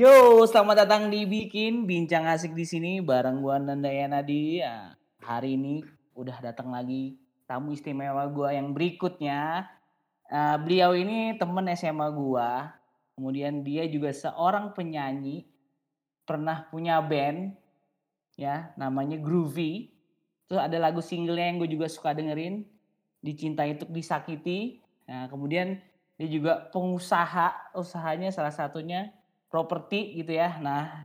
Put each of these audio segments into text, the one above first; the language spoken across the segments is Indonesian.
Yo, selamat datang di Bikin Bincang Asik di sini bareng gua Nandaya Nadi. Ya, hari ini udah datang lagi tamu istimewa gua yang berikutnya. Uh, beliau ini temen SMA gua. Kemudian dia juga seorang penyanyi. Pernah punya band ya, namanya Groovy. Terus ada lagu singlenya yang gue juga suka dengerin, Dicintai Untuk Disakiti. Nah, kemudian dia juga pengusaha, usahanya salah satunya properti gitu ya. Nah,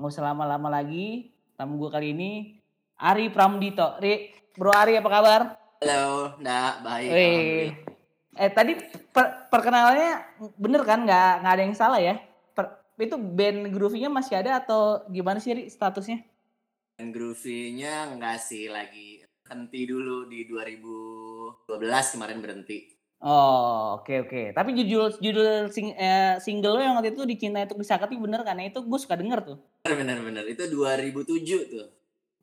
nggak usah lama-lama lagi. Tamu gue kali ini Ari Pramdito. Ri, Bro Ari apa kabar? Halo, enggak baik. Wih. Eh tadi per perkenalannya bener kan? Nggak nggak ada yang salah ya? Per itu band Groovy-nya masih ada atau gimana sih Ri, statusnya? Band Groovy-nya enggak sih lagi henti dulu di 2012 kemarin berhenti. Oh, oke okay, oke. Okay. Tapi judul judul sing, eh, single lo yang waktu itu dicintai untuk disakiti bener kan? Itu gue suka denger tuh. Bener bener Itu 2007 tuh.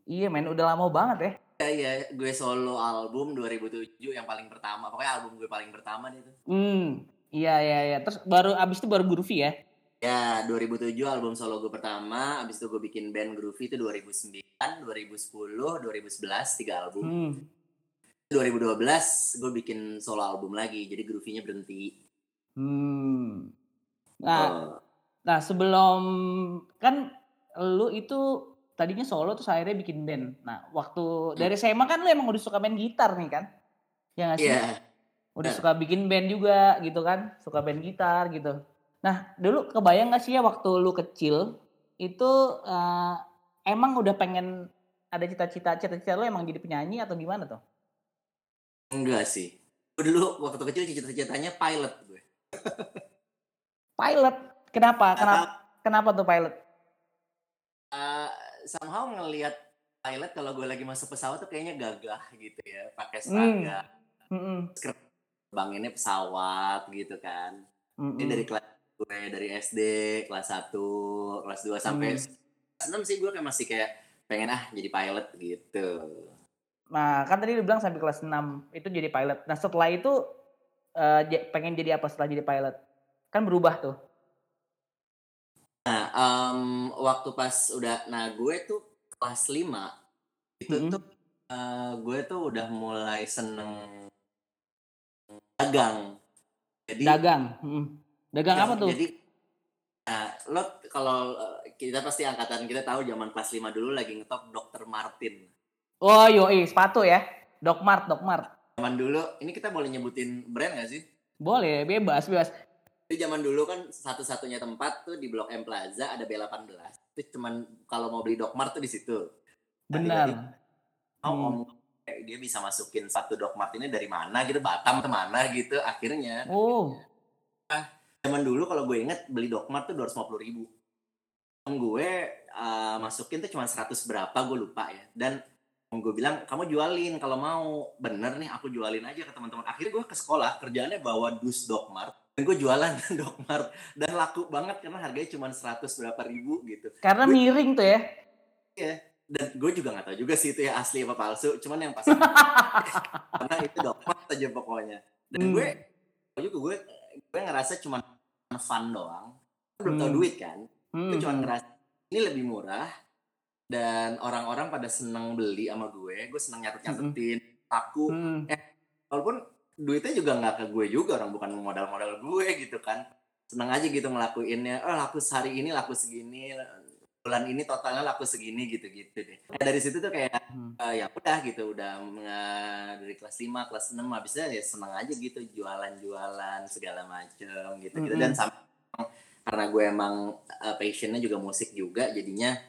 Iya men, udah lama banget ya. Iya iya, gue solo album 2007 yang paling pertama. Pokoknya album gue paling pertama nih tuh. Hmm, iya iya iya. Terus baru abis itu baru Groovy ya? Ya, 2007 album solo gue pertama. Abis itu gue bikin band Groovy itu 2009, 2010, 2011 tiga album. Hmm 2012 gue bikin solo album lagi jadi groovy-nya berhenti. Hmm. Nah oh. nah sebelum kan lu itu tadinya solo terus akhirnya bikin band. Nah waktu dari SMA kan lu emang udah suka main gitar nih kan? Ya gak sih? Yeah. udah yeah. suka bikin band juga gitu kan? Suka band gitar gitu. Nah dulu kebayang gak sih ya waktu lu kecil itu uh, emang udah pengen ada cita-cita cita-cita lu emang jadi penyanyi atau gimana tuh Enggak sih. Dulu waktu kecil cita-citanya pilot gue. pilot? Kenapa? Kenapa? Kenapa tuh pilot? Uh, somehow ngelihat pilot kalau gue lagi masuk pesawat tuh kayaknya gagah gitu ya, pakai hmm. seragam. Mm. Bang ini pesawat gitu kan. Mm Ini dari kelas gue dari SD kelas 1, kelas 2 sampai mm. kelas 6 sih gue kayak masih kayak pengen ah jadi pilot gitu. Nah, kan tadi lu bilang sampai kelas 6 itu jadi pilot. Nah, setelah itu uh, pengen jadi apa setelah jadi pilot? Kan berubah tuh. Nah, um, waktu pas udah nah gue tuh kelas 5 itu mm -hmm. tuh uh, gue tuh udah mulai seneng dagang. Jadi dagang. Hmm. Dagang ya, apa tuh? Jadi nah, lo kalau eh, kita pasti angkatan kita tahu zaman kelas 5 dulu lagi ngetop Dr. Martin. Oh yoi sepatu ya. Dokmart, Dokmart. Zaman dulu, ini kita boleh nyebutin brand gak sih? Boleh, bebas, bebas. Jadi zaman dulu kan satu-satunya tempat tuh di Blok M Plaza ada B18. Itu cuman kalau mau beli Dokmart tuh di situ. Benar. Oh, hmm. dia bisa masukin satu Dokmart ini dari mana gitu, Batam ke mana gitu akhirnya. Oh. Ah, zaman dulu kalau gue inget beli Dokmart tuh 250 ribu. Gue uh, masukin tuh cuma 100 berapa gue lupa ya. Dan gue bilang kamu jualin kalau mau. Bener nih aku jualin aja ke teman-teman. Akhirnya gue ke sekolah kerjaannya bawa dus dokmart dan gue jualan dokmart. Dan laku banget karena harganya cuma seratus berapa ribu gitu. Karena gue, miring tuh ya? Iya dan gue juga nggak tahu juga sih itu ya asli apa palsu cuman yang pasti karena itu dokmart aja pokoknya. Dan hmm. gue juga gue gue ngerasa cuma fun doang. Belum hmm. tau duit kan hmm. gue cuma ngerasa ini lebih murah dan orang-orang pada seneng beli sama gue gue seneng nyatet nyatetin mm. aku mm. eh walaupun duitnya juga nggak ke gue juga orang bukan modal-modal gue gitu kan seneng aja gitu ngelakuinnya oh laku sehari ini laku segini bulan ini totalnya laku segini gitu-gitu deh nah, dari situ tuh kayak hmm. uh, ya udah gitu udah uh, dari kelas 5 kelas 6 habisnya ya seneng aja gitu jualan-jualan segala macem gitu gitu dan sampai karena gue emang uh, passionnya juga musik juga jadinya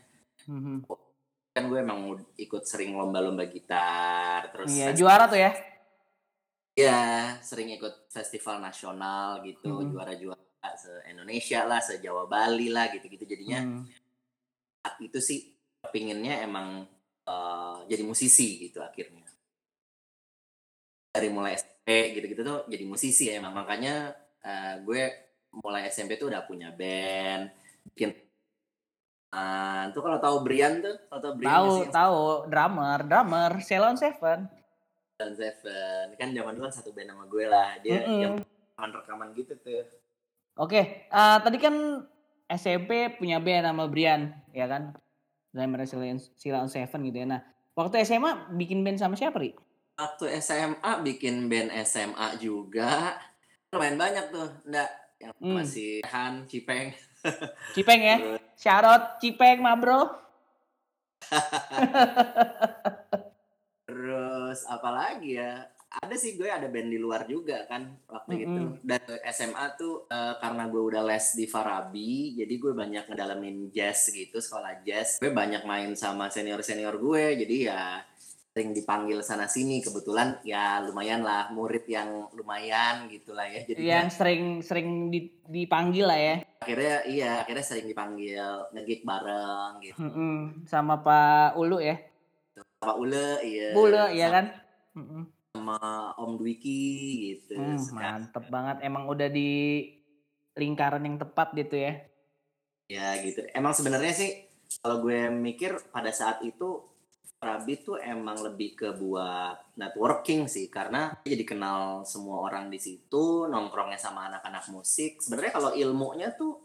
hmm Kan gue emang ikut sering lomba-lomba gitar, terus Iya, juara tuh ya? Iya, sering ikut festival nasional gitu, hmm juara-juara se-Indonesia lah, se-Jawa Bali lah gitu-gitu. Jadinya hmm. itu sih pinginnya emang uh, jadi musisi gitu akhirnya. Dari mulai SMP gitu-gitu tuh jadi musisi ya emang. Makanya uh, gue mulai SMP tuh udah punya band, bikin Tuh kalau tahu Brian tuh, kalau tahu Brian tahu tahu drummer, drummer Ceylon Seven. Ceylon Seven kan zaman dulu kan satu band sama gue lah, dia mm -hmm. rekaman rekaman gitu tuh. Oke, okay. uh, tadi kan SMP punya band sama Brian, ya kan? Drummer Sila on Seven gitu ya. Nah, waktu SMA bikin band sama siapa, Ri? Waktu SMA bikin band SMA juga. Lumayan banyak tuh, enggak yang Hmm. masih Han, Cipeng. Cipeng ya. Out Cipeng, ma bro. Terus apalagi ya? Ada sih gue ada band di luar juga kan waktu itu. Mm-mm. Dan SMA tuh eh, karena gue udah les di Farabi, jadi gue banyak ngedalamin jazz gitu, sekolah jazz. Gue banyak main sama senior-senior gue, jadi ya sering dipanggil sana sini. Kebetulan ya lumayan lah murid yang lumayan gitu lah ya. Jadi Yang sering sering di- dipanggil lah ya. akhirnya iya akhirnya sering dipanggil ngegig bareng gitu. Mm-mm. Sama Pak Ulu ya. Sama Ule iya. Ulu ya sama- kan. Sama Om Dwiki gitu. Hmm, mantep banget. Emang udah di lingkaran yang tepat gitu ya. Ya gitu. Emang sebenarnya sih kalau gue mikir pada saat itu Rabi tuh emang lebih ke buat networking sih karena jadi kenal semua orang di situ, nongkrongnya sama anak-anak musik. Sebenarnya kalau ilmunya tuh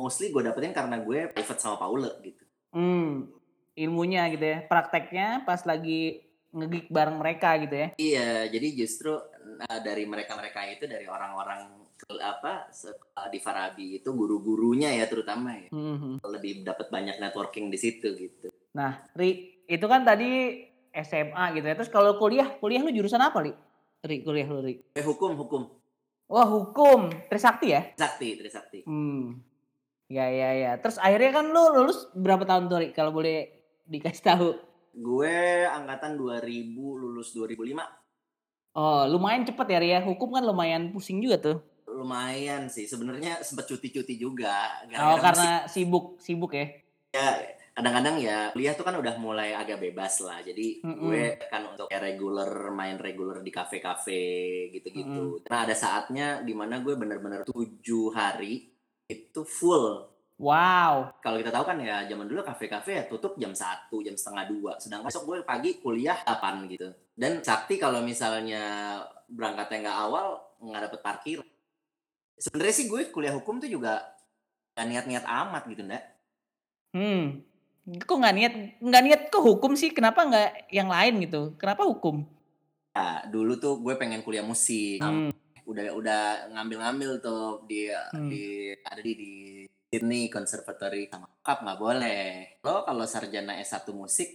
mostly gue dapetin karena gue private sama Paula gitu. Hmm, ilmunya gitu ya. Prakteknya pas lagi ngegig bareng mereka gitu ya. Iya, jadi justru uh, dari mereka-mereka itu dari orang-orang apa uh, di Farabi itu guru-gurunya ya terutama ya Mhm. lebih dapat banyak networking di situ gitu. Nah, Ri, itu kan tadi SMA gitu ya. Terus kalau kuliah, kuliah lu jurusan apa, Ri? Ri, kuliah lu, Ri. Eh hukum hukum Wah, hukum. Trisakti ya? Trisakti Trisakti. Hmm. Ya, ya, ya. Terus akhirnya kan lu lulus berapa tahun tuh, Ri? Kalau boleh dikasih tahu. Gue angkatan 2000 lulus 2005 Oh, lumayan cepet ya, Ri ya. Hukum kan lumayan pusing juga tuh. lumayan sih sebenarnya sempet cuti-cuti juga Oh, Gara-gara karena sibuk, sibuk ya. ya, kadang-kadang ya kuliah tuh kan udah mulai agak bebas lah jadi Mm-mm. gue kan untuk ya regular main regular di kafe-kafe gitu-gitu karena ada saatnya di mana gue bener-bener tujuh hari itu full Wow. kalau kita tahu kan ya zaman dulu kafe-kafe ya tutup jam 1, jam setengah dua. Sedangkan besok gue pagi kuliah 8 gitu. Dan sakti kalau misalnya berangkatnya nggak awal nggak dapet parkir. Sebenarnya sih gue kuliah hukum tuh juga gak niat-niat amat gitu ndak. Hmm. Kok nggak niat nggak niat ke hukum sih? Kenapa nggak yang lain gitu? Kenapa hukum? Nah, dulu tuh gue pengen kuliah musik. Hmm. Udah udah ngambil-ngambil tuh di Hmm. di ada di, di Sydney Conservatory sama kap nggak boleh. Lo kalau sarjana S1 musik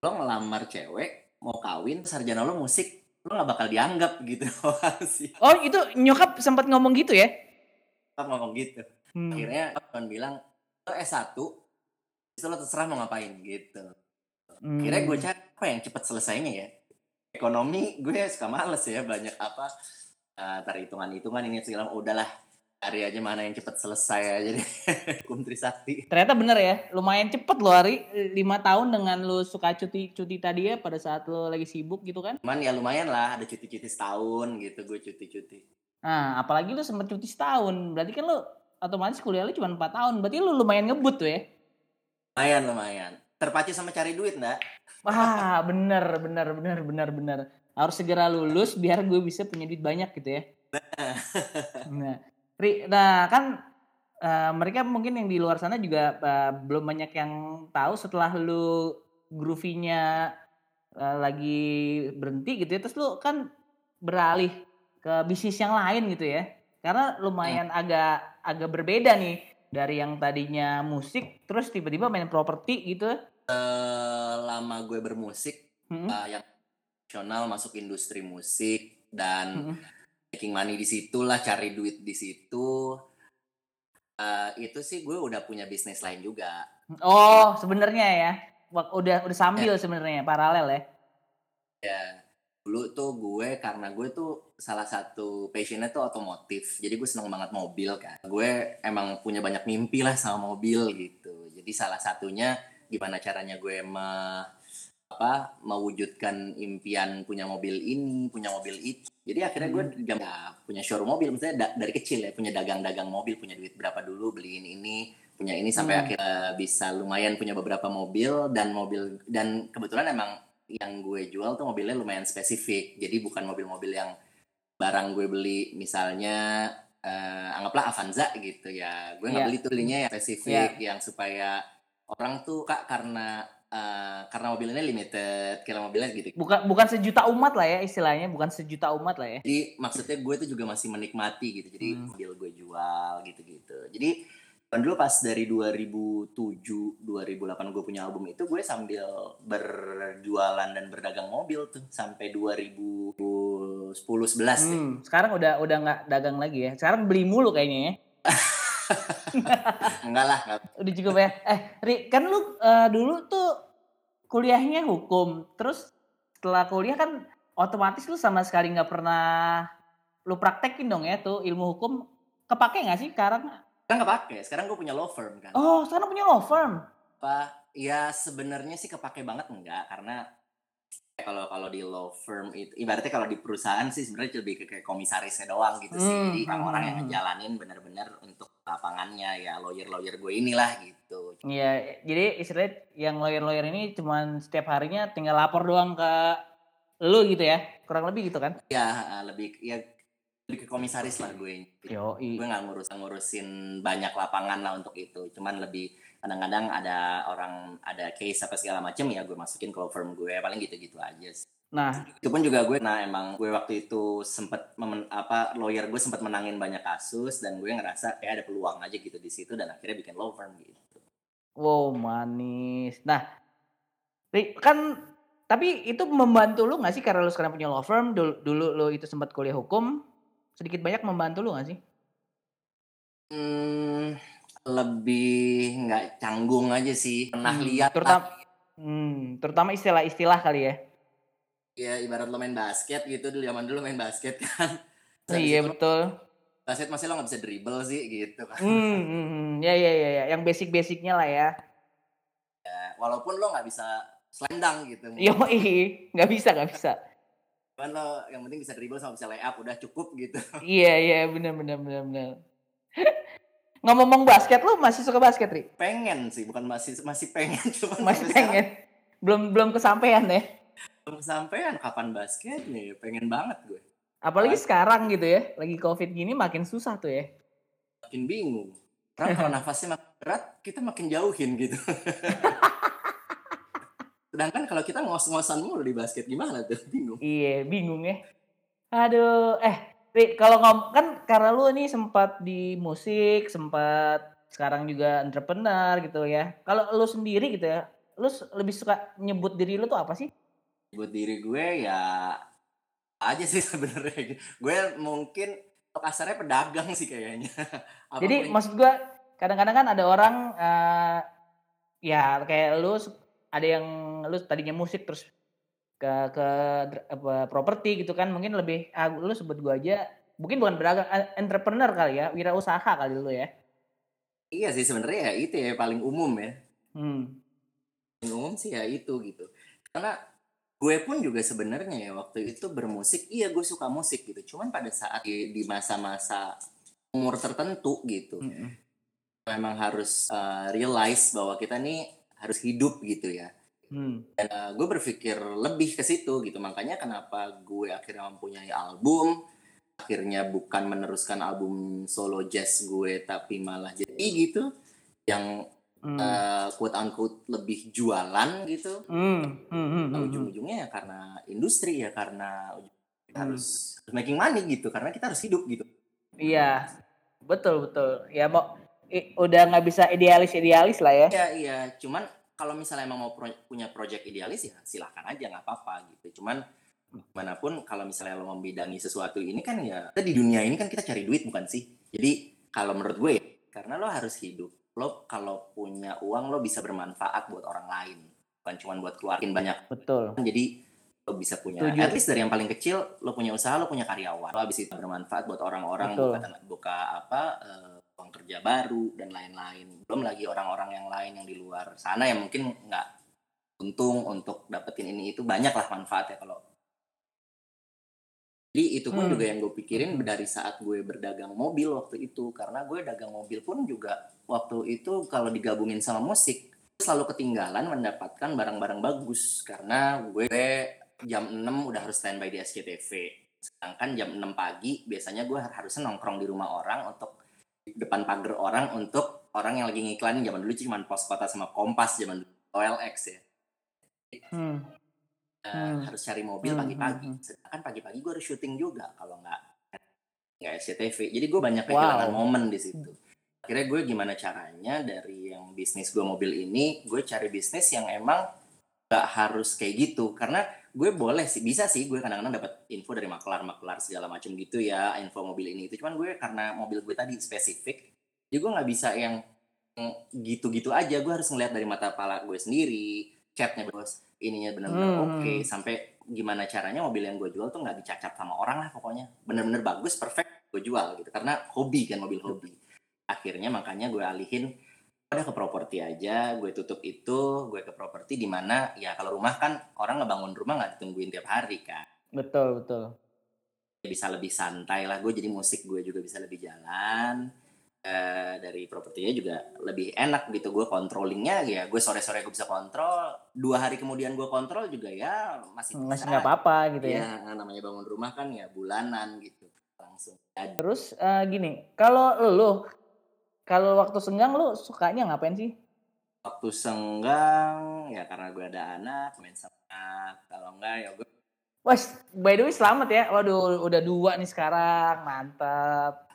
lo ngelamar cewek mau kawin sarjana lo musik lo nggak bakal dianggap gitu sih Oh itu nyokap sempat ngomong gitu ya? Kap ngomong gitu Hmm. akhirnya kan bilang lo S1 itu lo terserah mau ngapain gitu Hmm. akhirnya gue cari apa yang cepet selesainya ya ekonomi gue suka males ya banyak apa uh, hitungan-hitungan ini segala udahlah cari aja mana yang cepet selesai aja deh hukum Trisakti Ternyata bener ya, lumayan cepet loh Ari. Lima tahun dengan lu suka cuti-cuti tadi ya pada saat lu lagi sibuk gitu kan. cuman ya lumayan lah ada cuti-cuti setahun gitu gue cuti-cuti Nah apalagi lu sempet cuti setahun. Berarti kan lu otomatis kuliah lu cuma 4 tahun. Berarti lu lumayan ngebut tuh ya. Lumayan lumayan terpacu sama cari duit ndak Wah bener, bener, bener, bener, bener. Harus segera lulus biar gue bisa punya duit banyak gitu ya. Nah, Ri, nah kan eh, mereka mungkin yang di luar sana juga eh, belum banyak yang tahu setelah lu groovy-nya eh, lagi berhenti gitu ya. Terus lu kan beralih ke bisnis yang lain gitu ya. Karena lumayan agak agak berbeda nih dari yang tadinya musik terus tiba-tiba main properti gitu. selama gue bermusik Mm-mm. uh, yang nasional masuk industri musik dan Mm-mm. making money di situ lah cari duit di situ Uh, itu sih gue udah punya bisnis lain juga Oh, sebenarnya ya. Udah udah sambil sebenarnya paralel ya. ya dulu tuh gue karena gue tuh salah satu passionnya tuh otomotif. Jadi gue seneng banget mobil kan. Gue emang punya banyak mimpi lah sama mobil gitu. Jadi salah satunya gimana caranya gue me, apa mewujudkan impian punya mobil ini punya mobil itu. Jadi akhirnya gue jam- ya, punya showroom mobil. Maksudnya da- dari kecil ya punya dagang-dagang mobil punya duit berapa dulu beliin ini punya ini sampai Hmm. akhirnya bisa lumayan punya beberapa mobil. Dan mobil dan kebetulan emang yang gue jual tuh mobilnya lumayan spesifik jadi bukan mobil-mobil yang barang gue beli misalnya eh, anggaplah Avanza gitu ya gue nggak Iya. beli tuh belinya yang spesifik yang supaya orang tuh kak karena eh, karena mobilnya limited kira mobilnya gitu Bukan bukan sejuta umat lah ya istilahnya, bukan sejuta umat lah ya. jadi maksudnya gue tuh juga masih menikmati gitu jadi Hmm. mobil gue jual gitu-gitu jadi dulu pas dari 2007 2008 gue punya album itu gue sambil berjualan dan berdagang mobil tuh sampai 2010 11 deh. Hmm, sekarang udah udah nggak dagang lagi ya. Sekarang beli mulu kayaknya ya. enggak lah enggak. Udah cukup ya. Eh, Ri, kan lu eh, dulu tuh kuliahnya hukum. Terus setelah kuliah kan otomatis lu sama sekali nggak pernah lu praktekin dong ya tuh ilmu hukum. Kepake nggak sih sekarang? Sekarang kepake sekarang gue punya law firm kan Oh, sekarang punya law firm. apa ya sebenarnya sih kepake banget enggak karena kalau kalau di law firm itu ibaratnya kalau di perusahaan sih sebenarnya lebih ke kayak komisarisnya doang gitu sih Hmm, jadi orang-orang yang hmm, ngejalanin bener-bener untuk lapangannya ya lawyer-lawyer gue inilah gitu Iya, jadi istilahnya yang lawyer-lawyer ini cuman setiap harinya tinggal lapor doang ke lu gitu ya. Kurang lebih gitu kan? ya lebih ya lebih ke komisaris lah gue Yo, gue nggak ngurus ngurusin banyak lapangan lah untuk itu. Cuman lebih kadang-kadang ada orang ada case apa segala macem ya gue masukin ke law firm gue. Paling gitu-gitu aja sih. Nah, itu pun juga gue nah emang gue waktu itu sempet memen, apa lawyer gue sempat menangin banyak kasus dan gue ngerasa kayak ada peluang aja gitu di situ dan akhirnya bikin law firm gitu. Wow manis. Nah, kan tapi itu membantu lu nggak sih karena lu sekarang punya law firm, dulu, dulu lu itu sempat kuliah hukum, sedikit banyak membantu lu nggak sih? hmm, lebih nggak canggung aja sih pernah Hmm, lihat terutama- lah. Hmm, terutama istilah-istilah kali ya. ya ibarat lo main basket gitu dulu zaman dulu main basket kan Terus iya betul. basket masih lo nggak bisa dribble sih gitu kan Hmm, hmm, hmm, ya ya ya ya, yang basic-basicnya lah ya. walaupun lo nggak bisa selendang gitu Yo, nggak bisa nggak bisa. Cuman lo yang penting bisa dribble sama bisa lay up udah cukup gitu Iya iya benar benar benar benar. Ngomong basket lu masih suka basket, Ri? pengen sih bukan masih masih pengen cuman Masih sampai sekarang pengen. Belum belum kesampaian ya. belum sampean kapan basket nih pengen banget gue Apalagi Pas- sekarang gitu ya, lagi covid gini makin susah tuh ya. makin bingung karena kalau nafasnya makin berat kita makin jauhin gitu sedangkan kalau kita ngos-ngosan mulu di basket gimana tuh bingung Iya, bingung ya. Aduh, eh, Ri, kalau ngom kan karena lu nih sempat di musik, sempat sekarang juga entrepreneur gitu ya. Kalau lu sendiri gitu ya, lu lebih suka nyebut diri lu tuh apa sih? buat diri gue ya aja sih sebenarnya gue mungkin kasarnya pedagang sih kayaknya Apa pun Jadi maksud gua kadang-kadang kan ada orang eh, ya kayak lu ada yang lu tadinya musik terus ke ke apa properti gitu kan mungkin lebih ah, lu sebut gua aja mungkin bukan beragam entrepreneur kali ya wirausaha kali dulu ya. Iya sih sebenarnya ya itu ya paling umum ya. Hmm. Paling umum sih ya itu gitu. Karena gue pun juga sebenarnya ya waktu itu bermusik iya gue suka musik gitu. Cuman pada saat di, masa-masa umur tertentu gitu Mm-mm. memang harus uh, realize bahwa kita nih harus hidup gitu ya Hmm. dan uh, gue berpikir lebih ke situ gitu makanya kenapa gue akhirnya mempunyai album akhirnya bukan meneruskan album solo jazz gue tapi malah jadi gitu yang Hmm. uh, quote unquote lebih jualan gitu Hmm. Hmm. Hmm. Nah, Hmm. Hmm. ujung-ujungnya ya karena industri ya karena kita Hmm. harus making money gitu karena kita harus hidup gitu Iya, betul betul. Ya mau i- udah nggak bisa idealis idealis lah ya. Iya iya. Cuman kalau misalnya emang mau pro- punya project idealis ya silahkan aja nggak apa-apa gitu. Cuman mana pun kalau misalnya lo membidangi sesuatu ini kan ya kita di dunia ini kan kita cari duit bukan sih? Jadi kalau menurut gue ya, karena lo harus hidup lo kalau punya uang lo bisa bermanfaat buat orang lain. Bukan cuma buat keluarin banyak. Betul. jadi lo bisa punya Setuju. at least dari yang paling kecil lo punya usaha lo punya karyawan. Lo habis itu bermanfaat buat orang-orang buka, buka apa eh, uang kerja baru dan lain-lain. Belum lagi orang-orang yang lain yang di luar sana yang mungkin nggak untung untuk dapetin ini. Itu banyak lah manfaatnya kalau jadi itu pun Hmm. juga yang gue pikirin dari saat gue berdagang mobil waktu itu. Karena gue dagang mobil pun juga waktu itu kalau digabungin sama musik selalu ketinggalan mendapatkan barang-barang bagus. Karena gue jam 6 udah harus standby di SCTV sedangkan jam 6 pagi biasanya gue harusnya nongkrong di rumah orang untuk depan pagar orang untuk orang yang lagi ngiklanin zaman dulu cuma pos kota sama kompas zaman dulu OLX ya Hmm. Eh, Hmm. harus cari mobil Hmm, pagi-pagi hmm, hmm. sedangkan pagi-pagi gue harus syuting juga kalau nggak nggak SCTV jadi gue banyak kehilangan Wow. momen di situ akhirnya gue gimana caranya dari yang bisnis gue mobil ini gue cari bisnis yang emang nggak harus kayak gitu karena gue boleh sih bisa sih gue kadang-kadang dapat info dari maklar maklar segala macam gitu ya info mobil ini itu cuman gue karena mobil gue tadi spesifik jadi gue nggak bisa yang gitu-gitu aja. Gue harus ngeliat dari mata kepala gue sendiri catnya bos ininya benar-benar Hmm. oke sampai gimana caranya mobil yang gue jual tuh nggak dicacat sama orang lah pokoknya. Bener-bener bagus perfect gue jual gitu. Karena hobi kan mobil hobi. Akhirnya makanya gue alihin udah ke properti aja gue tutup itu gue ke properti di mana ya kalau rumah kan orang ngebangun rumah nggak ditungguin tiap hari kan Betul, betul. bisa lebih santai lah gue jadi musik gue juga bisa lebih jalan Eh, dari propertinya juga lebih enak gitu gue controllingnya ya gue sore sore gue bisa kontrol dua hari kemudian gue kontrol juga ya masih Masih nggak apa-apa gitu ya. ya namanya bangun rumah kan ya bulanan gitu langsung jadi Terus eh, gini, kalau lu kalau waktu senggang lu sukanya ngapain sih? waktu senggang ya karena gue ada anak main sama anak kalau enggak ya gue Wah, by the way selamat ya. Waduh, udah dua nih sekarang. Mantap.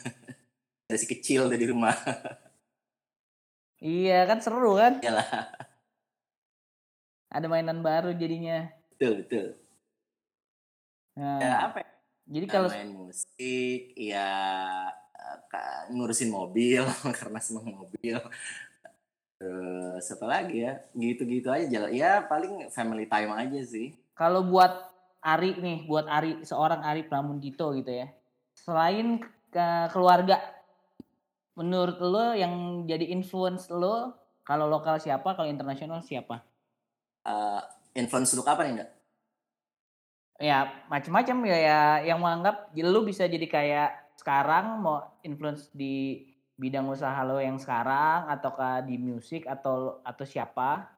dari si kecil dari rumah Iya kan seru kan? Iyalah. Ada mainan baru jadinya. betul betul Nah, ya apa ya? jadi kalau main musik ya ngurusin mobil karena seneng mobil. Terus apa lagi ya? Gitu-gitu aja jalan. Ya paling family time aja sih. Kalau buat Ari nih, buat Ari seorang Ari Pramudito gitu ya. Selain ke keluarga, menurut lo yang jadi influence lo kalau lokal siapa, kalau internasional siapa? Eh, influence untuk apa nih enggak Ya macam-macam ya, ya. Yang menganggap lo bisa jadi kayak sekarang mau influence di bidang usaha lo yang sekarang ataukah di musik atau atau siapa?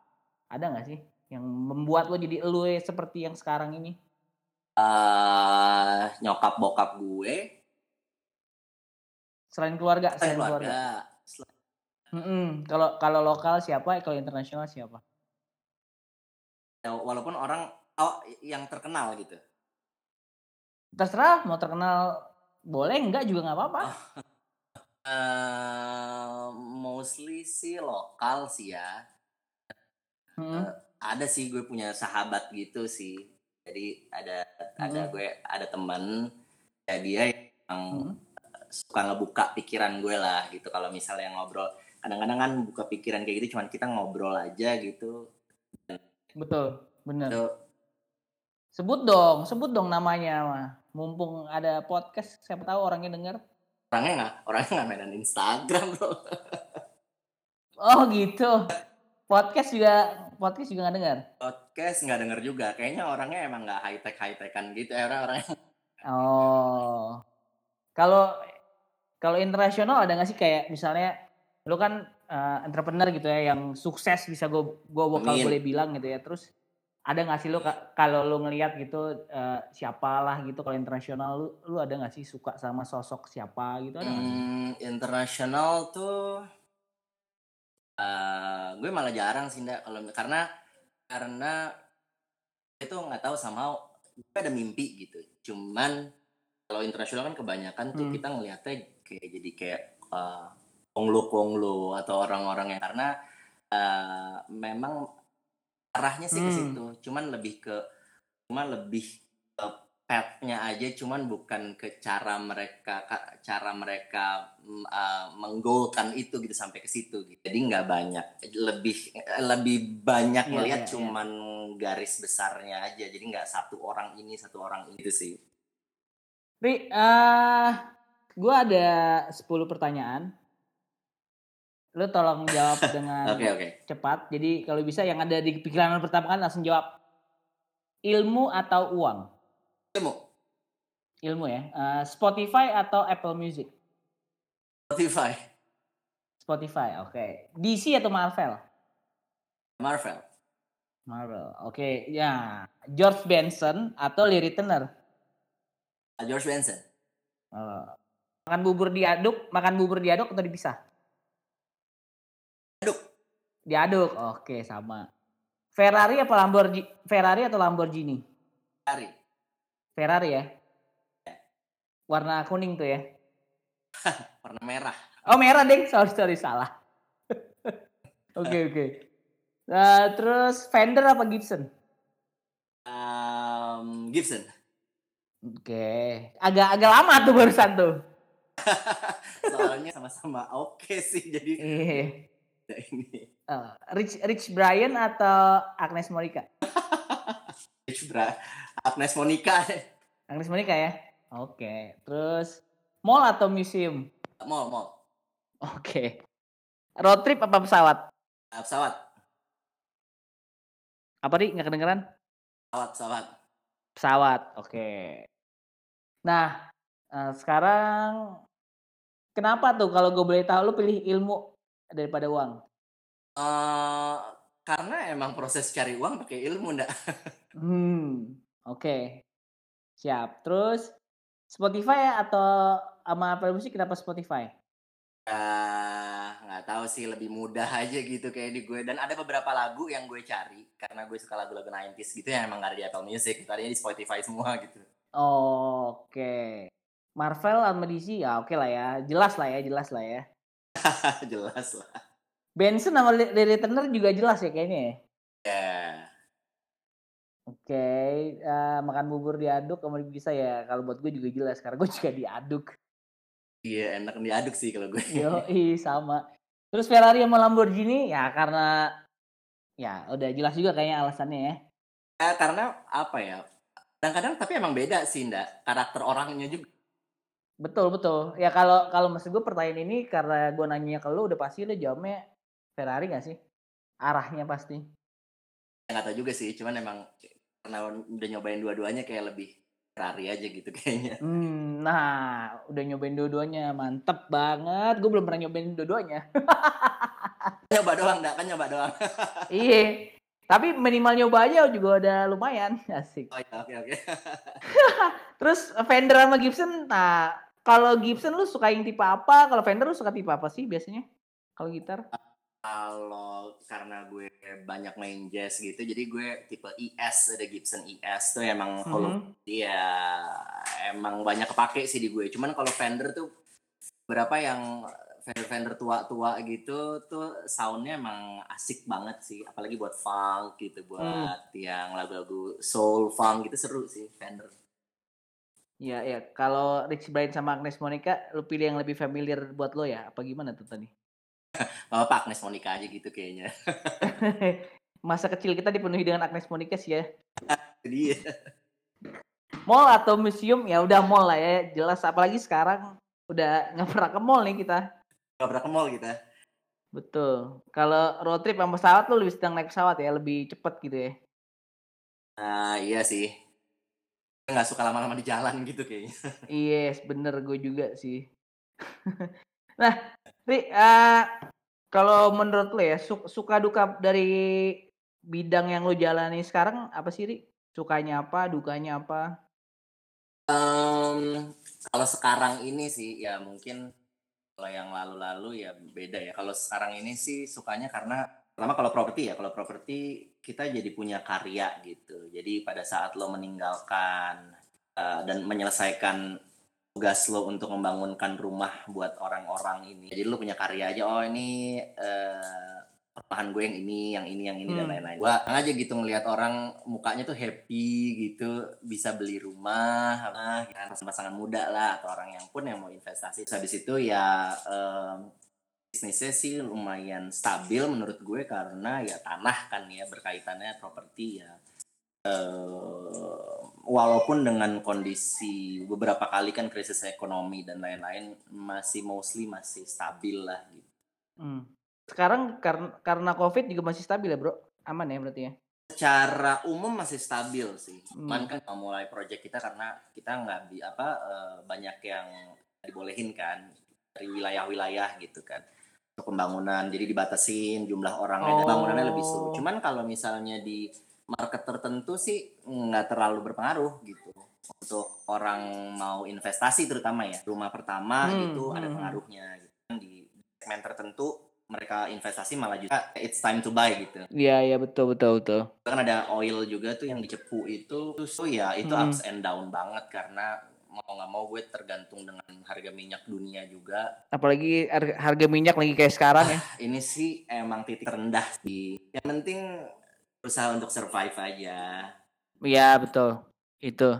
Ada nggak sih yang membuat lo jadi lo seperti yang sekarang ini? Eh, nyokap bokap gue Selain keluarga, selain selain keluarga. keluarga Selain-. Kalau kalau lokal siapa? Kalau internasional siapa? ya, walaupun orang oh yang terkenal gitu Terserah mau terkenal boleh enggak juga nggak apa-apa. Eh, mostly sih lokal sih ya Mm-mm. ada sih gue punya sahabat gitu sih jadi ada ada Mm-mm. gue ada teman ya dia yang Mm-mm. suka ngebuka pikiran gue lah gitu kalau misalnya ngobrol kadang-kadang kan buka pikiran kayak gitu cuman kita ngobrol aja gitu Betul, bener. Sebut dong, sebut dong namanya mah. Mumpung ada podcast, siapa tahu orangnya denger. orangnya nggak orangnya nggak mainan Instagram bro Oh gitu. Podcast juga podcast juga nggak dengar. podcast nggak denger juga kayaknya orangnya emang nggak high tech high tekan gitu ya orang-orang Oh. Kalau kalau internasional ada nggak sih kayak misalnya lu kan eh, entrepreneur gitu ya yang sukses bisa gue gue bakal Amin. boleh bilang gitu ya. Terus ada nggak sih ka- kalau lu ngelihat gitu eh, siapalah gitu kalau internasional lu lu ada nggak sih suka sama sosok siapa gitu ada? Hmm, internasional tuh eh gue malah jarang sih ndak kalau karena karena itu nggak tahu sama gue ada mimpi gitu cuman kalau internasional kan kebanyakan tuh Hmm. kita ngelihatnya kayak jadi kayak eh, konglo konglo atau orang-orang yang karena eh, memang arahnya sih ke Hmm. situ cuman lebih ke cuman lebih ke petnya aja cuman bukan ke cara mereka ka- cara mereka uh, menggolkan itu gitu sampai ke situ gitu. jadi nggak banyak lebih lebih banyak melihat iya, iya. cuman garis besarnya aja jadi nggak satu orang ini satu orang itu sih Ri, eh gue ada 10 pertanyaan. Lu tolong jawab dengan oke oke cepat. Jadi kalau bisa yang ada di pikiran pertama kan langsung jawab. Ilmu atau uang? ilmu Ilmu ya. Eh, Spotify atau Apple Music? Spotify Spotify, oke. DC atau Marvel? Marvel Marvel, oke. Ya, George Benson atau Larry Turner? George Benson. Oh. Makan bubur diaduk, makan bubur diaduk atau dipisah? Aduk. Diaduk. Oke, sama. Ferrari apa Lamborghini? Ferrari atau Lamborghini? Ferrari. Ferrari ya. Warna kuning tuh ya. Warna merah. Oh merah deh, sorry sorry salah. Oke oke. Nah, terus Fender apa Gibson? Um, Gibson. Oke, agak agak lama tuh barusan tuh. Soalnya sama-sama oke sih jadi Ya ini. Eh, Rich Rich Brian atau Agnes Monica? Rich Bra. Agnes Monica. Agnes Monica ya. Oke, terus mall atau museum? Mall, mall. Oke. Road trip apa pesawat? Ah, pesawat. Apa nih nggak kedengeran? Pesawat, pesawat. Pesawat. Oke. Nah, eh, sekarang kenapa tuh kalau gue boleh tahu lu pilih ilmu daripada uang? Eh, karena emang proses cari uang pakai ilmu ndak. Hmm, oke. Siap. Terus Spotify atau sama Apple Music kenapa Spotify? Ah, nggak tahu sih lebih mudah aja gitu kayak di gue dan ada beberapa lagu yang gue cari karena gue suka lagu-lagu 90s gitu yang emang gak ada di Apple Music tadinya di Spotify semua gitu Oke. Marvel sama DC ya oke lah ya. Jelas lah ya, jelas lah ya. jelas lah Benson sama Li- Lily Turner juga jelas ya kayaknya ya. ya Oke, eh, makan bubur diaduk sama bisa ya. Kalau buat gue juga jelas karena gue juga diaduk. iya enak diaduk sih kalau gue Yo, sama. Terus Ferrari sama Lamborghini ya karena ya udah jelas juga kayaknya alasannya ya. Eh, karena apa ya kadang-kadang tapi emang beda sih ndak karakter orangnya juga Betul betul. Ya kalau kalau maksud gue pertanyaan ini karena gue nanya ke lu udah pasti lu jawabnya Ferrari gak sih? Arahnya pasti. nggak tahu juga sih cuman emang karena udah nyobain dua-duanya kayak lebih Ferrari aja gitu kayaknya Hmm, nah udah nyobain dua-duanya mantep banget. Gue belum pernah nyobain dua-duanya. nyoba doang ndak kan nyoba doang iya. Tapi minimal nyoba aja juga udah lumayan. Asik. oh ya oke oke Terus Fender sama Gibson, nah kalau Gibson lu suka yang tipe apa? Kalau Fender lu suka tipe apa sih biasanya? Kalau gitar? kalau karena gue banyak main jazz gitu jadi gue tipe ES ada Gibson ES tuh emang kalau Mhm. dia emang banyak kepake sih di gue cuman kalau Fender tuh berapa yang Fender Fender tua-tua gitu tuh soundnya emang asik banget sih apalagi buat funk gitu buat yang lagu-lagu soul funk gitu seru sih Fender Iya, ya. Kalau Rich Brian sama Agnes Monica, lu pilih yang lebih familiar buat lo ya? Apa gimana tuh tadi? Bapak Agnes Monica aja gitu kayaknya Masa kecil kita dipenuhi dengan Agnes Monica sih ya. dia Mall atau museum? Ya udah mall lah ya. Jelas. Apalagi sekarang udah nggak pernah ke mall nih kita. gak pernah ke mall kita Betul. Kalau road trip sama pesawat lu lebih sedang naik pesawat ya, lebih cepet gitu ya. nah iya sih nggak suka lama-lama di jalan gitu kayaknya Yes, bener gue juga sih. nah, Ri, eh, kalau menurut lo ya, su- suka duka dari bidang yang lo jalani sekarang apa sih, Ri? Sukanya apa, dukanya apa? Em, kalau sekarang ini sih ya mungkin kalau yang lalu-lalu ya beda ya. Kalau sekarang ini sih sukanya karena pertama kalau properti ya, kalau properti kita jadi punya karya gitu. Jadi pada saat lo meninggalkan eh, dan menyelesaikan tugas lo untuk membangunkan rumah buat orang-orang ini. Jadi lo punya karya aja. Oh ini perumahan gue yang ini, yang ini, yang ini dan Hmm. lain-lain. Gua aja gitu ngelihat orang mukanya tuh happy gitu, bisa beli rumah, ya, pasangan muda lah atau orang yang pun yang mau investasi. Terus habis itu ya em, bisnisnya sih lumayan stabil menurut gue karena ya tanah kan ya berkaitannya properti ya. eh, walaupun dengan kondisi beberapa kali kan krisis ekonomi dan lain-lain masih mostly masih stabil lah gitu. Hmm. Sekarang karena karena COVID juga masih stabil ya, Bro? Aman ya berarti ya? secara umum masih stabil sih. Hmm. Cuman kan mau mulai project kita karena kita nggak bi apa banyak yang dibolehin kan dari wilayah-wilayah gitu kan pembangunan. Jadi dibatasin jumlah orangnya dan Oh. bangunannya lebih slow. Cuman kalau misalnya di market tertentu sih nggak terlalu berpengaruh gitu untuk orang mau investasi terutama ya rumah pertama Hmm, itu ada hmm. pengaruhnya gitu. Di segmen tertentu mereka investasi malah juga it's time to buy gitu Iya iya betul betul betul. kan ada oil juga tuh yang dicepu itu tuh ya itu Hmm. ups and down banget karena mau nggak mau gue tergantung dengan harga minyak dunia juga Apalagi har- harga minyak lagi kayak sekarang ya. ini sih emang titik terendah sih yang penting berusaha untuk survive aja Iya betul. Itu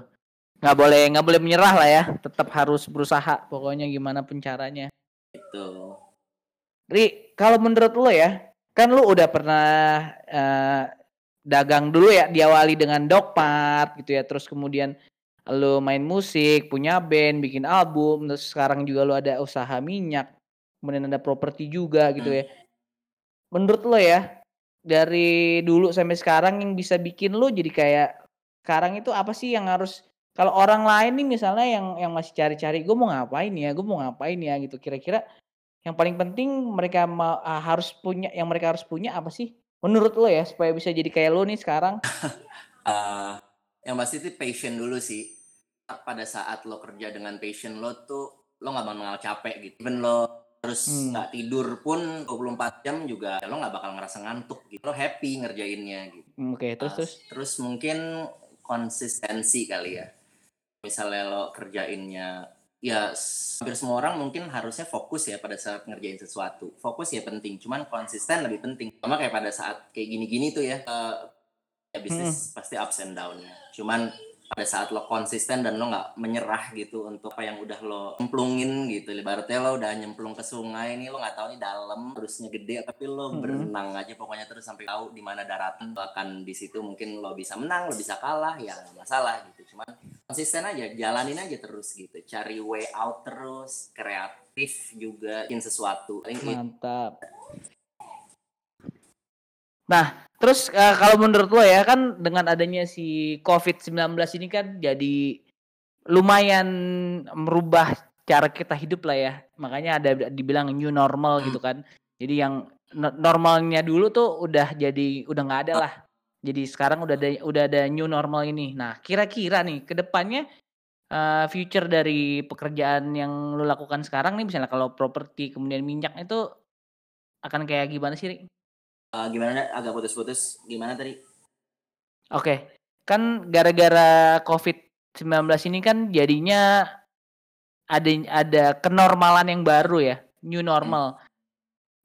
nggak boleh nggak boleh menyerah lah ya. Tetap harus berusaha. Pokoknya gimana pun caranya. itu Ri, kalau menurut lo ya, kan lo udah pernah eh, dagang dulu ya, diawali dengan dogpart gitu ya, terus kemudian lo main musik, punya band, bikin album, terus sekarang juga lo ada usaha minyak, kemudian ada properti juga gitu ya. Menurut lo ya, dari dulu sampai sekarang yang bisa bikin lo jadi kayak sekarang itu apa sih yang harus kalau orang lain nih misalnya yang yang masih cari-cari gue mau ngapain ya, gue mau ngapain ya gitu, kira-kira yang paling penting mereka ma- ah, harus punya yang mereka harus punya apa sih? Menurut lo ya supaya bisa jadi kayak lo nih sekarang. Eh, yang pasti itu passion dulu sih pada saat lo kerja dengan passion lo tuh lo nggak bakal capek gitu. Even lo terus Hmm. nggak tidur pun 24 jam juga lo nggak bakal ngerasa ngantuk gitu. Lo happy ngerjainnya gitu. Hmm, oke terus Uh, terus? terus mungkin konsistensi kali ya. Misalnya lo kerjainnya ya hampir semua orang mungkin harusnya fokus ya pada saat ngerjain sesuatu. Fokus ya penting cuman konsisten lebih penting. Sama kayak pada saat kayak gini-gini tuh ya eh, ya bisnis pasti ups and down cuman pada saat lo konsisten dan lo nggak menyerah gitu untuk apa yang udah lo cemplungin gitu. Ibaratnya lo udah nyemplung ke sungai nih lo nggak tahu nih dalam harusnya gede tapi lo Mhm. berenang aja pokoknya terus sampai tahu di mana daratan. Lo akan di situ mungkin lo bisa menang lo bisa kalah ya nggak masalah gitu. Cuman konsisten aja jalanin aja terus gitu. Cari way out terus kreatif juga bikin sesuatu. Paling itu mantap. Nah terus eh, kalau menurut lo ya kan dengan adanya si covid 19 ini kan jadi lumayan merubah cara kita hidup lah ya. Makanya ada dibilang new normal gitu kan. Jadi yang no- normalnya dulu tuh udah jadi udah nggak ada lah. Jadi sekarang udah ada udah ada new normal ini. Nah kira-kira nih ke depannya eh, future dari pekerjaan yang lo lakukan sekarang nih misalnya kalau properti kemudian minyak itu akan kayak gimana sih? Eh, gimana agak putus-putus gimana tadi Oke, kan gara-gara COVID-19 ini kan jadinya ada ada kenormalan yang baru ya, new normal.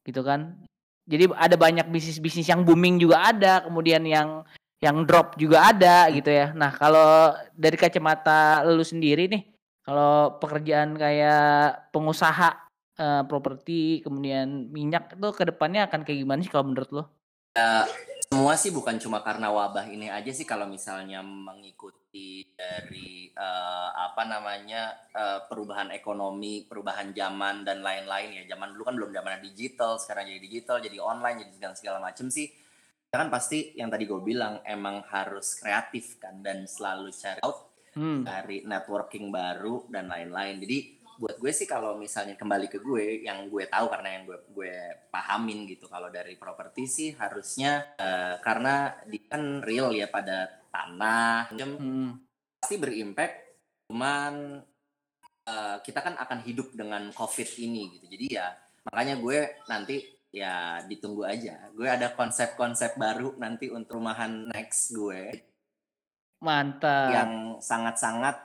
Gitu kan. Jadi ada banyak bisnis-bisnis yang booming juga ada, kemudian yang yang drop juga ada gitu ya. Nah, kalau dari kacamata lu sendiri nih, kalau pekerjaan kayak pengusaha eh, properti, kemudian minyak itu ke depannya akan kayak gimana sih kalau menurut lo? semua sih bukan cuma karena wabah ini aja sih kalau misalnya mengikuti dari eh, apa namanya eh, perubahan ekonomi, perubahan zaman dan lain-lain ya. Zaman dulu kan belum zaman digital, sekarang jadi digital, jadi online, jadi segala segala macem sih. Ya kan pasti yang tadi gue bilang emang harus kreatif kan dan selalu cari out Hmm. cari networking baru dan lain-lain. Jadi buat gue sih kalau misalnya kembali ke gue yang gue tahu karena yang gue gue pahamin gitu kalau dari properti sih harusnya eh, karena di kan real ya pada tanah Hmm. pasti berimpact cuman eh, kita kan akan hidup dengan covid ini gitu jadi ya makanya gue nanti ya ditunggu aja gue ada konsep-konsep baru nanti untuk rumahan next gue Mantap. yang sangat-sangat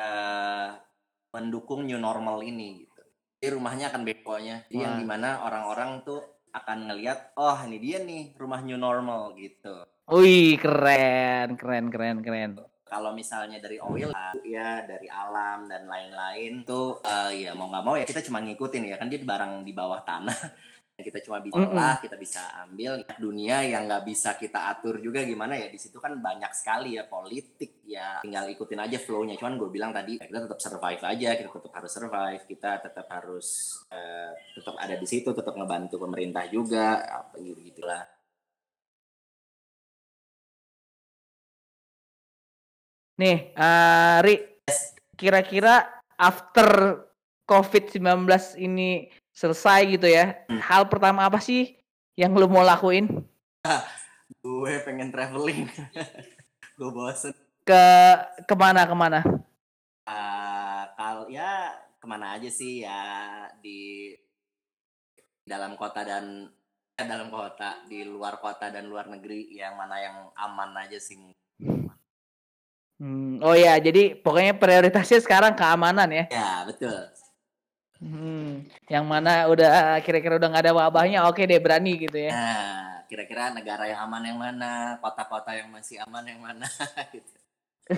eh, mendukung new normal ini gitu. Jadi rumahnya akan bekonya. Jadi yang Wah. di mana orang-orang tuh akan ngelihat, oh ini dia nih rumah new normal gitu. Wih, keren, keren, keren, keren. Kalau misalnya dari oil ya dari alam dan lain-lain tuh eh, ya mau nggak mau ya kita cuma ngikutin ya kan dia barang di bawah tanah. kita cuma bisa Mm-mm. lah, kita bisa ambil. Dunia yang nggak bisa kita atur juga gimana ya? Di situ kan banyak sekali ya politik ya. Tinggal ikutin aja flow-nya. Cuman gue bilang tadi kita tetap survive aja. Kita tetap harus survive. Kita tetap harus eh, tetap ada di situ tetap ngebantu pemerintah juga apa gitu gitulah Nih, Ri, kira-kira after COVID-19 ini selesai gitu ya, Hmm. hal pertama apa sih yang lu mau lakuin? gue pengen traveling gue bosen Ke ke mana ke mana? ke mana aja sih ya di dalam kota dan eh, dalam kota di luar kota dan luar negeri yang mana yang aman aja sih Hmm, oh ya, jadi pokoknya prioritasnya sekarang keamanan ya. ya betul Hmm, yang mana udah kira-kira udah nggak ada wabahnya, oke deh berani gitu ya. nah kira-kira negara yang aman yang mana kota-kota yang masih aman yang mana gitu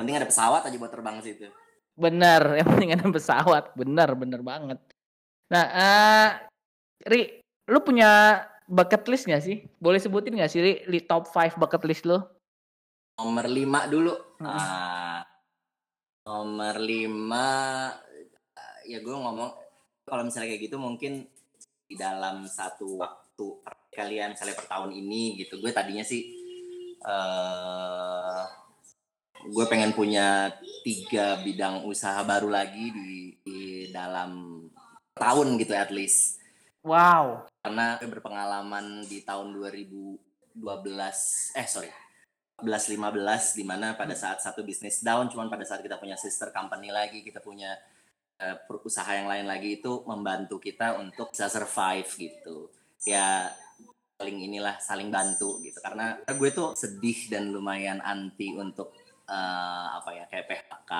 mending ada pesawat aja buat terbang ke situ Bener, yang penting ada pesawat, bener bener banget. Nah, eh Ri, lu punya bucket list gak sih? Boleh sebutin gak sih Ri, li top 5 bucket list lu? nomor lima dulu Hmm. Ah, nomor lima ya gue ngomong kalau misalnya kayak gitu mungkin di dalam satu waktu kalian misalnya per tahun ini gitu gue tadinya sih eh gue pengen punya tiga bidang usaha baru lagi di, di dalam tahun gitu at least Wow. karena gue berpengalaman di tahun 2012 eh sorry 14 15 di mana pada saat satu bisnis down cuman pada saat kita punya sister company lagi kita punya usaha yang lain lagi itu membantu kita untuk bisa survive gitu. Ya saling inilah saling bantu gitu. Karena gue tuh sedih dan lumayan anti untuk eh, apa ya kayak PHK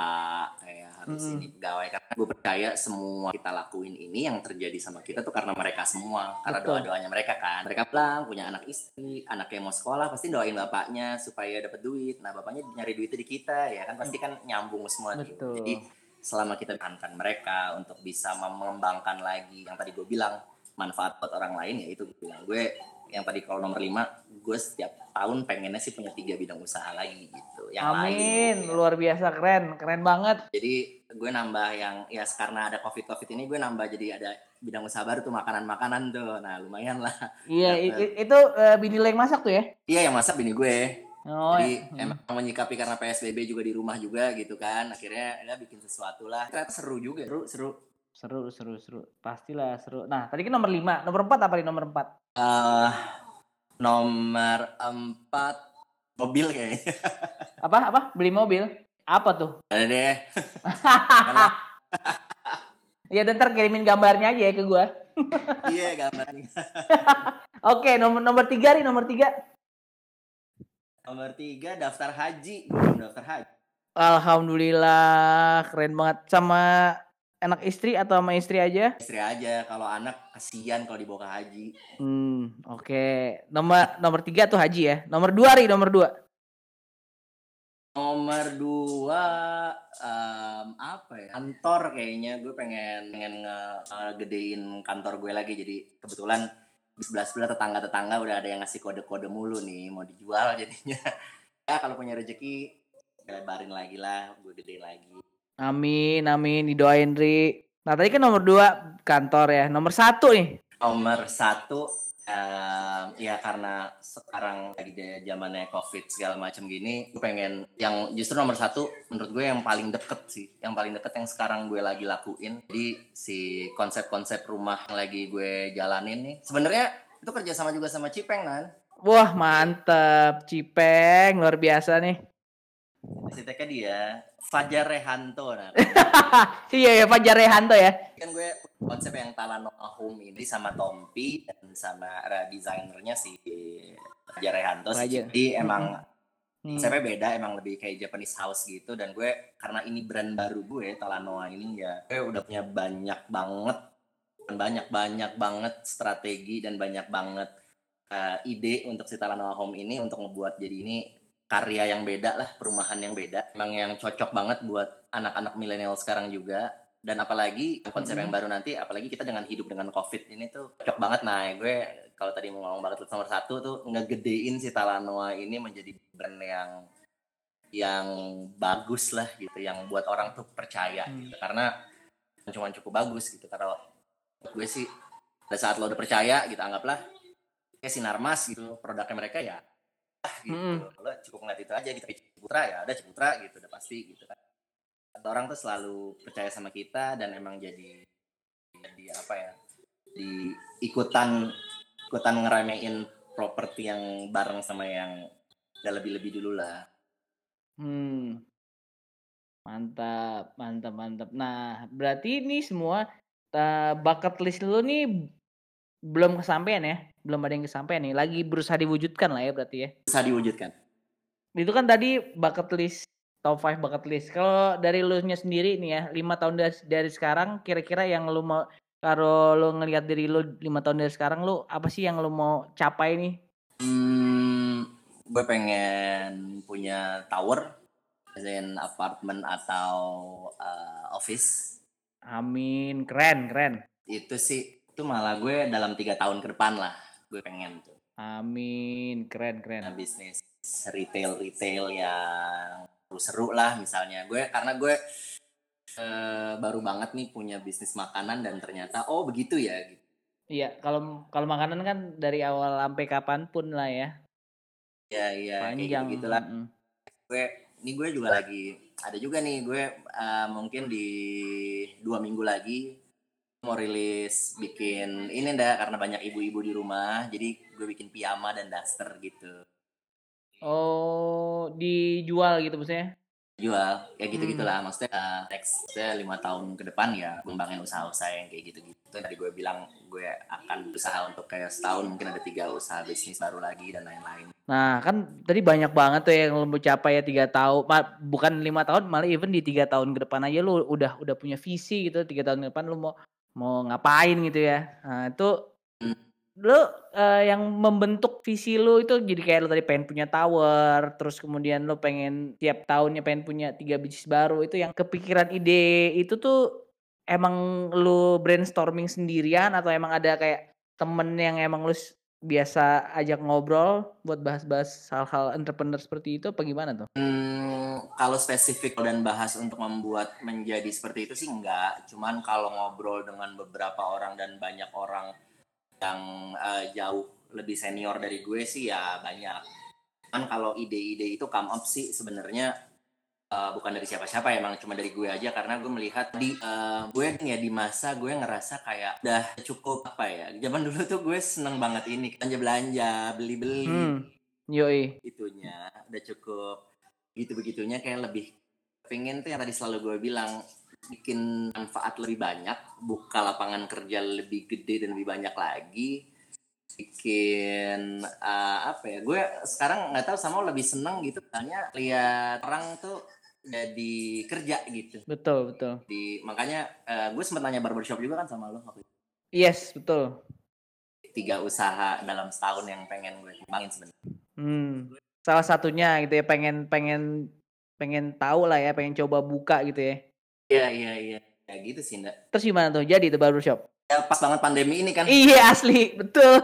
kayak harus Mm-mm. ini pegawai. Karena gue percaya semua kita lakuin ini yang terjadi sama kita tuh karena mereka semua. Karena doa doanya mereka kan. Mereka pulang punya anak istri anak yang mau sekolah pasti doain bapaknya supaya dapat duit. Nah bapaknya nyari duitnya di kita ya kan? Pasti kan nyambung semua. Betul. jadi selama kita menekankan mereka untuk bisa mengembangkan lagi yang tadi gue bilang manfaat buat orang lain ya itu gue bilang. Gue yang tadi kalau nomor lima gue setiap tahun pengennya sih punya tiga bidang usaha lagi gitu. Yang lain Amin, gitu ya. luar biasa keren, keren banget. jadi gue nambah yang ya karena ada covid covid ini gue nambah jadi ada bidang usaha baru tuh makanan makanan tuh. Nah lumayan lah. Iya, itu eh, bini lo yang masak tuh ya? iya yang masak bini gue Oh, jadi hmm. emang menyikapi karena psbb juga di rumah juga gitu kan akhirnya ya bikin sesuatu lah ternyata seru juga seru seru seru, seru, seru. Pastilah seru. Nah, tadi kan nomor 5. Nomor 4 apa nih nomor 4? eh nomor empat mobil kayaknya Apa? Apa? Beli mobil? Apa tuh? ada deh Ya, dan ntar kirimin gambarnya aja ya ke gua. iya gambarnya Oke, nomor nomor 3 nih, nomor 3. Nomor tiga daftar haji belum daftar haji Alhamdulillah, keren banget. Sama anak istri atau sama istri aja? istri aja kalau anak kasihan kalau dibawa ke haji Hmm, oke. Nomor nomor 3 tuh haji ya. Nomor 2 ri, nomor 2. Nomor dua em, apa ya? Kantor kayaknya gue pengen pengen nge- ngegedein kantor gue lagi jadi kebetulan di sebelah sebelah tetangga tetangga udah ada yang ngasih kode kode mulu nih mau dijual jadinya ya kalau punya rezeki lebarin lagi lah gue gedein lagi Amin, amin, didoain Ri. Nah, tadi kan nomor 2 kantor ya. Nomor 1 nih. nomor satu em, ya karena sekarang lagi zamannya covid segala macam gini gue pengen yang justru nomor satu menurut gue yang paling deket sih yang paling deket yang sekarang gue lagi lakuin jadi si konsep-konsep rumah yang lagi gue jalanin nih sebenarnya itu kerja sama juga sama Cipeng kan Wah, mantep. Cipeng, luar biasa nih. Arsiteknya dia Fajar Rehanto nah iya ya, Fajar Rehanto ya. kan gue konsep yang Talanoa Home ini sama Tompi dan sama desainernya si Fajar Rehanto si Fajar. Cipdi emang Hmm. konsepnya beda emang lebih kayak Japanese house gitu dan gue karena ini brand baru gue Talanoa ini ya gue udah punya banyak banget banyak banyak banget strategi dan banyak banget uh, ide untuk si Talanoa Home ini untuk ngebuat jadi ini karya yang beda lah perumahan yang beda emang yang cocok banget buat anak-anak milenial sekarang juga dan apalagi konsep Mhm. yang baru nanti apalagi kita dengan hidup dengan covid ini tuh cocok banget nah gue kalau tadi mau ngomong banget nomor satu tuh ngegedein si Talanoa ini menjadi brand yang yang bagus lah gitu yang buat orang tuh percaya Hmm. gitu. karena cuma cukup bagus gitu karena gue sih pada saat lo udah percaya gitu anggaplah kayak sinar mas gitu produknya mereka ya gitu Mm-mm. lo cukup ngeliat itu aja gitu Ciputra ya ada Ciputra gitu udah pasti gitu kan orang tuh selalu percaya sama kita dan emang jadi jadi apa ya di ikutan ikutan ngeremein properti yang bareng sama yang udah lebih lebih dulu lah Hmm. Mantap, mantap, mantap. Nah, berarti ini semua uh, bucket list lu nih belum kesampaian ya? Belum ada yang kesampaian nih. Lagi berusaha diwujudkan lah ya berarti ya. Berusaha diwujudkan. Itu kan tadi bucket list top 5 bucket list. Kalau dari lu nya sendiri nih ya, lima tahun dari, dari sekarang kira-kira yang lu mau kalau lu ngelihat dari lu lima tahun dari sekarang lu apa sih yang lu mau capai nih? Hmm, gue pengen punya tower, dan apartemen atau uh, office. Amin, keren, keren. Itu sih, itu malah gue dalam tiga tahun ke depan lah, gue pengen tuh. Amin, keren, keren. Nah, bisnis retail retail yang seru lah misalnya. Gue karena gue uh, baru banget nih punya bisnis makanan dan ternyata oh begitu ya gitu. Iya, kalau kalau makanan kan dari awal sampai kapan pun lah ya. Iya, iya. Panjang. Kayak gitu lah. Mm -hmm. Gue, ini gue juga lagi ada juga nih gue uh, mungkin di dua minggu lagi mau rilis bikin ini ndak karena banyak ibu-ibu di rumah jadi gue bikin piyama dan daster gitu. Oh dijual gitu maksudnya? Jual kayak gitu gitulah hmm. maksudnya uh, next saya lima tahun ke depan ya kembangin usaha-usaha yang kayak gitu gitu tadi gue bilang gue akan berusaha untuk kayak setahun mungkin ada tiga usaha bisnis baru lagi dan lain-lain. Nah kan tadi banyak banget tuh yang lo capai ya tiga tahun bukan lima tahun malah even di tiga tahun ke depan aja lo udah udah punya visi gitu tiga tahun ke depan lo mau mau ngapain gitu ya. Nah itu hmm. lu uh, yang membentuk visi lu itu jadi kayak lu tadi pengen punya tower, terus kemudian lu pengen tiap tahunnya pengen punya tiga bisnis baru itu yang kepikiran ide itu tuh emang lu brainstorming sendirian atau emang ada kayak temen yang emang lu biasa ajak ngobrol buat bahas-bahas hal-hal entrepreneur seperti itu apa gimana tuh? Hmm, kalau spesifik dan bahas untuk membuat menjadi seperti itu sih enggak. Cuman kalau ngobrol dengan beberapa orang dan banyak orang yang uh, jauh lebih senior dari gue sih ya banyak kan kalau ide-ide itu come up sih sebenarnya uh, bukan dari siapa-siapa emang cuma dari gue aja karena gue melihat di uh, gue ya di masa gue ngerasa kayak udah cukup apa ya zaman dulu tuh gue seneng banget ini belanja belanja beli beli hmm. yoi itunya udah cukup gitu begitunya kayak lebih pengen tuh yang tadi selalu gue bilang bikin manfaat lebih banyak, buka lapangan kerja lebih gede dan lebih banyak lagi, bikin uh, apa ya? Gue sekarang nggak tahu sama lebih seneng gitu, tanya lihat orang tuh jadi kerja gitu. Betul betul. Di makanya uh, gue sempat nanya barbershop juga kan sama lo waktu itu. Yes betul. Tiga usaha dalam setahun yang pengen gue kembangin sebenarnya. Hmm. Salah satunya gitu ya pengen pengen pengen tahu lah ya pengen coba buka gitu ya Iya iya iya. Ya gitu sih, Ndak. Terus gimana tuh? Jadi itu barbershop? Ya pas banget pandemi ini kan. Iya asli, betul.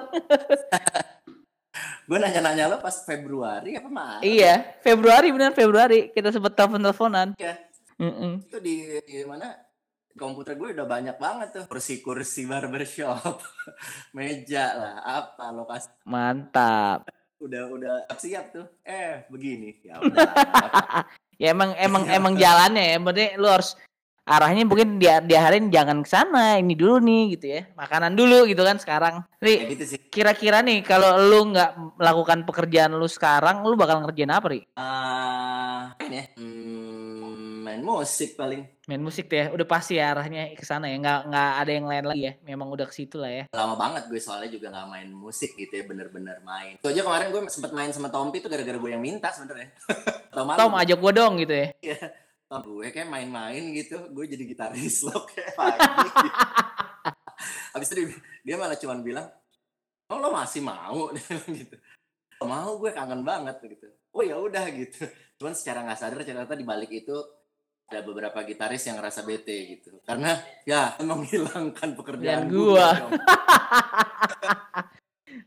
gue nanya-nanya lo pas Februari apa Maret? Iya, Februari benar Februari. Kita sempet telepon-teleponan. Iya. Mm -mm. Itu di, di mana? Komputer gue udah banyak banget tuh kursi-kursi barbershop, meja lah, apa lokasi. Mantap. Udah udah siap tuh. Eh begini ya udah. ya emang emang emang jalannya ya. Berarti lu harus arahnya mungkin dia diaharin jangan ke sana ini dulu nih gitu ya. Makanan dulu gitu kan sekarang. Ri ya gitu kira-kira nih kalau lu nggak melakukan pekerjaan lu sekarang lu bakal ngerjain apa Ri? Uh, ini ya. Hmm, main musik paling. Main musik tuh ya udah pasti ya arahnya ke sana ya. Nggak nggak ada yang lain lagi ya memang udah ke situ lah ya. Lama banget gue soalnya juga nggak main musik gitu ya bener-bener main. Itu aja kemarin gue sempet main sama Tompi tuh gara-gara gue yang minta sebenernya Tom, Tom ajak gue dong gitu ya. Iya oh, gue kayak main-main gitu. Gue jadi gitaris lo kayak habis itu dia, dia malah cuman bilang oh lo masih mau? Gitu. Mau gue kangen banget gitu. Oh ya udah gitu. Cuman secara nggak sadar ternyata di balik itu ada beberapa gitaris yang ngerasa bete gitu. Karena ya menghilangkan pekerjaan gua, gua.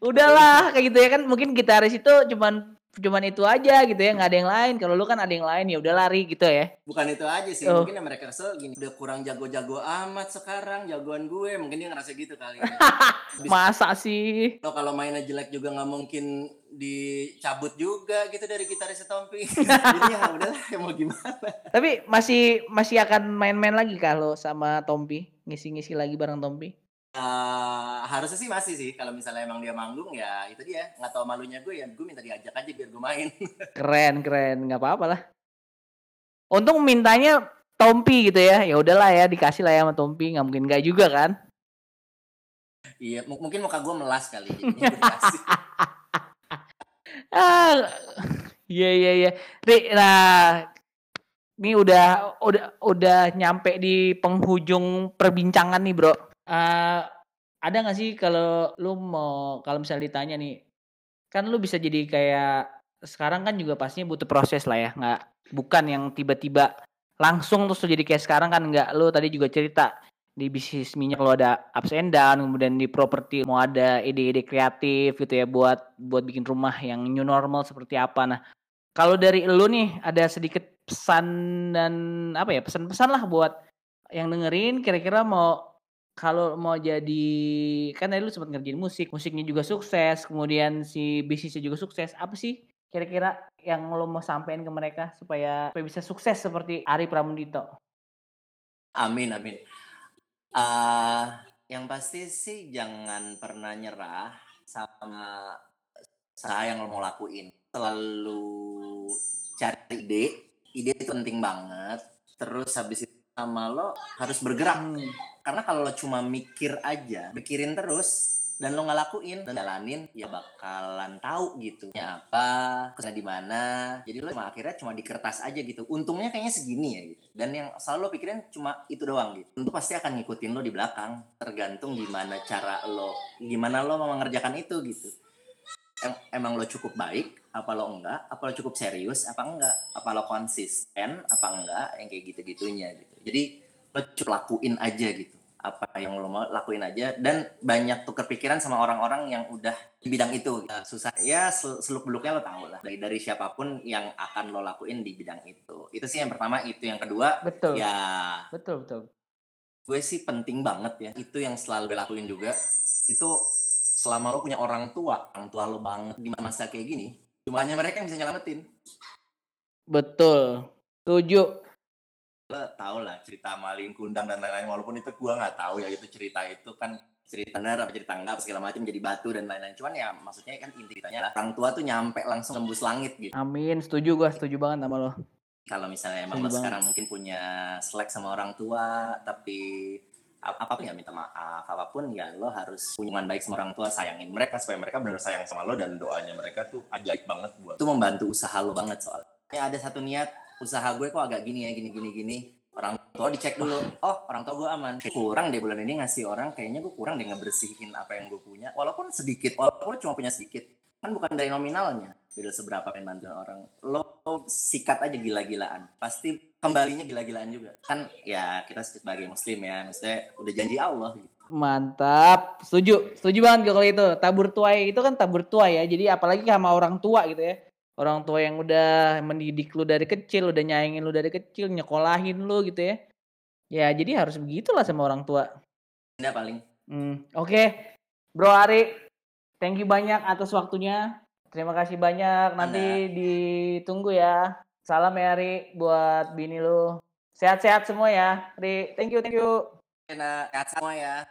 udahlah kayak gitu ya kan. Mungkin gitaris itu cuman cuman itu aja gitu ya nggak ada yang lain. Kalau lu kan ada yang lain ya udah lari gitu ya. Bukan itu aja sih oh. mungkin ya mereka kesel gini udah kurang jago-jago amat sekarang jagoan gue mungkin dia ngerasa gitu kali ya. masa sih? Lo kalau mainnya jelek juga nggak mungkin dicabut juga gitu dari gitaris Tompi. Jadi ya udahlah ya mau gimana? Tapi masih masih akan main-main lagi kalau sama Tompi? Ngisi-ngisi lagi bareng Tompi Uh, harusnya sih masih sih kalau misalnya emang dia manggung ya itu dia nggak tahu malunya gue ya gue minta diajak aja biar gue main keren keren nggak apa-apa lah Untung mintanya Tompi gitu ya. Ya udahlah ya dikasih lah ya sama Tompi, nggak mungkin nggak juga kan? Iya, mungkin muka gue melas kali. ah, iya iya iya. Ri, nah ini udah udah udah nyampe di penghujung perbincangan nih, Bro. Uh, ada nggak sih kalau lu mau kalau misalnya ditanya nih, kan lu bisa jadi kayak sekarang kan juga pastinya butuh proses lah ya, nggak bukan yang tiba-tiba langsung terus jadi kayak sekarang kan nggak. Lu tadi juga cerita di bisnis minyak lo ada ups and down kemudian di properti mau ada ide-ide kreatif gitu ya buat buat bikin rumah yang new normal seperti apa. Nah kalau dari lu nih ada sedikit pesan dan apa ya pesan-pesan lah buat yang dengerin kira-kira mau kalau mau jadi kan tadi lu sempat ngerjain musik musiknya juga sukses kemudian si bisnisnya juga sukses apa sih kira-kira yang lo mau sampaikan ke mereka supaya, supaya bisa sukses seperti Ari Pramudito amin amin Uh, yang pasti sih jangan pernah nyerah sama saya yang lo mau lakuin. Selalu cari ide, ide itu penting banget. Terus habis itu sama lo harus bergerak. Hmm. Karena kalau lo cuma mikir aja, mikirin terus, dan lo nggak lakuin dan jalanin ya bakalan tahu gitu. Ya apa ke sana di mana. Jadi lo cuma akhirnya cuma di kertas aja gitu. Untungnya kayaknya segini ya gitu. Dan yang selalu lo pikirin cuma itu doang gitu. Tentu pasti akan ngikutin lo di belakang. Tergantung gimana cara lo gimana lo mau mengerjakan itu gitu em emang lo cukup baik apa lo enggak? Apa lo cukup serius apa enggak? Apa lo konsisten apa enggak? Yang kayak gitu gitunya gitu. Jadi lo cukup lakuin aja gitu. Apa yang lo mau lakuin aja. Dan banyak tuh kepikiran sama orang-orang yang udah di bidang itu. Ya, susah ya seluk beluknya lo tahu lah. Dari dari siapa pun yang akan lo lakuin di bidang itu. Itu sih yang pertama. Itu yang kedua betul. ya betul betul. gue sih penting banget ya. Itu yang selalu gue lakuin juga. Itu selama lo punya orang tua orang tua lo banget di masa kayak gini cuma hanya mereka yang bisa nyelamatin. Betul. Tujuh lo tau lah cerita maling kundang dan lain-lain walaupun itu gua nggak tahu ya itu cerita itu kan cerita benar apa cerita enggak segala macam jadi batu dan lain-lain. Cuman ya maksudnya kan inti ceritanya orang tua tuh nyampe langsung tembus langit gitu. Amin setuju gua setuju banget sama lo. Kalau misalnya emang lo sekarang mungkin punya selek sama orang tua tapi apa pun ya minta maaf apa pun ya lo harus hubungan baik sama orang tua sayangin mereka supaya mereka benar sayang sama lo dan doanya mereka tuh ajaib banget buat itu membantu usaha lo banget soalnya. Ya ada satu niat usaha gue kok agak gini ya gini gini gini. Orang tua dicek dulu oh orang tua gue aman. Kurang deh bulan ini ngasih orang kayaknya gue kurang deh ngebersihin apa yang gue punya. Walaupun sedikit walaupun cuma punya sedikit kan bukan dari nominalnya. Beda seberapa pengen bantu orang. Lo sikat aja gila-gilaan pasti kembalinya gila-gilaan juga kan ya kita sebagai muslim ya maksudnya udah janji Allah gitu. Mantap, setuju, setuju banget kalau itu. Tabur tuai itu kan tabur tuai ya. Jadi apalagi sama orang tua gitu ya orang tua yang udah mendidik lu dari kecil, udah nyayangin lu dari kecil, nyekolahin lu gitu ya. Ya jadi harus begitulah sama orang tua. Ya paling. Hmm, Oke, okay. Bro Ari, thank you banyak atas waktunya. Terima kasih banyak. Nanti Anda. ditunggu ya. Salam ya Ari buat bini lu. Sehat-sehat semua ya. Ri, thank you, thank you. Sehat semua ya.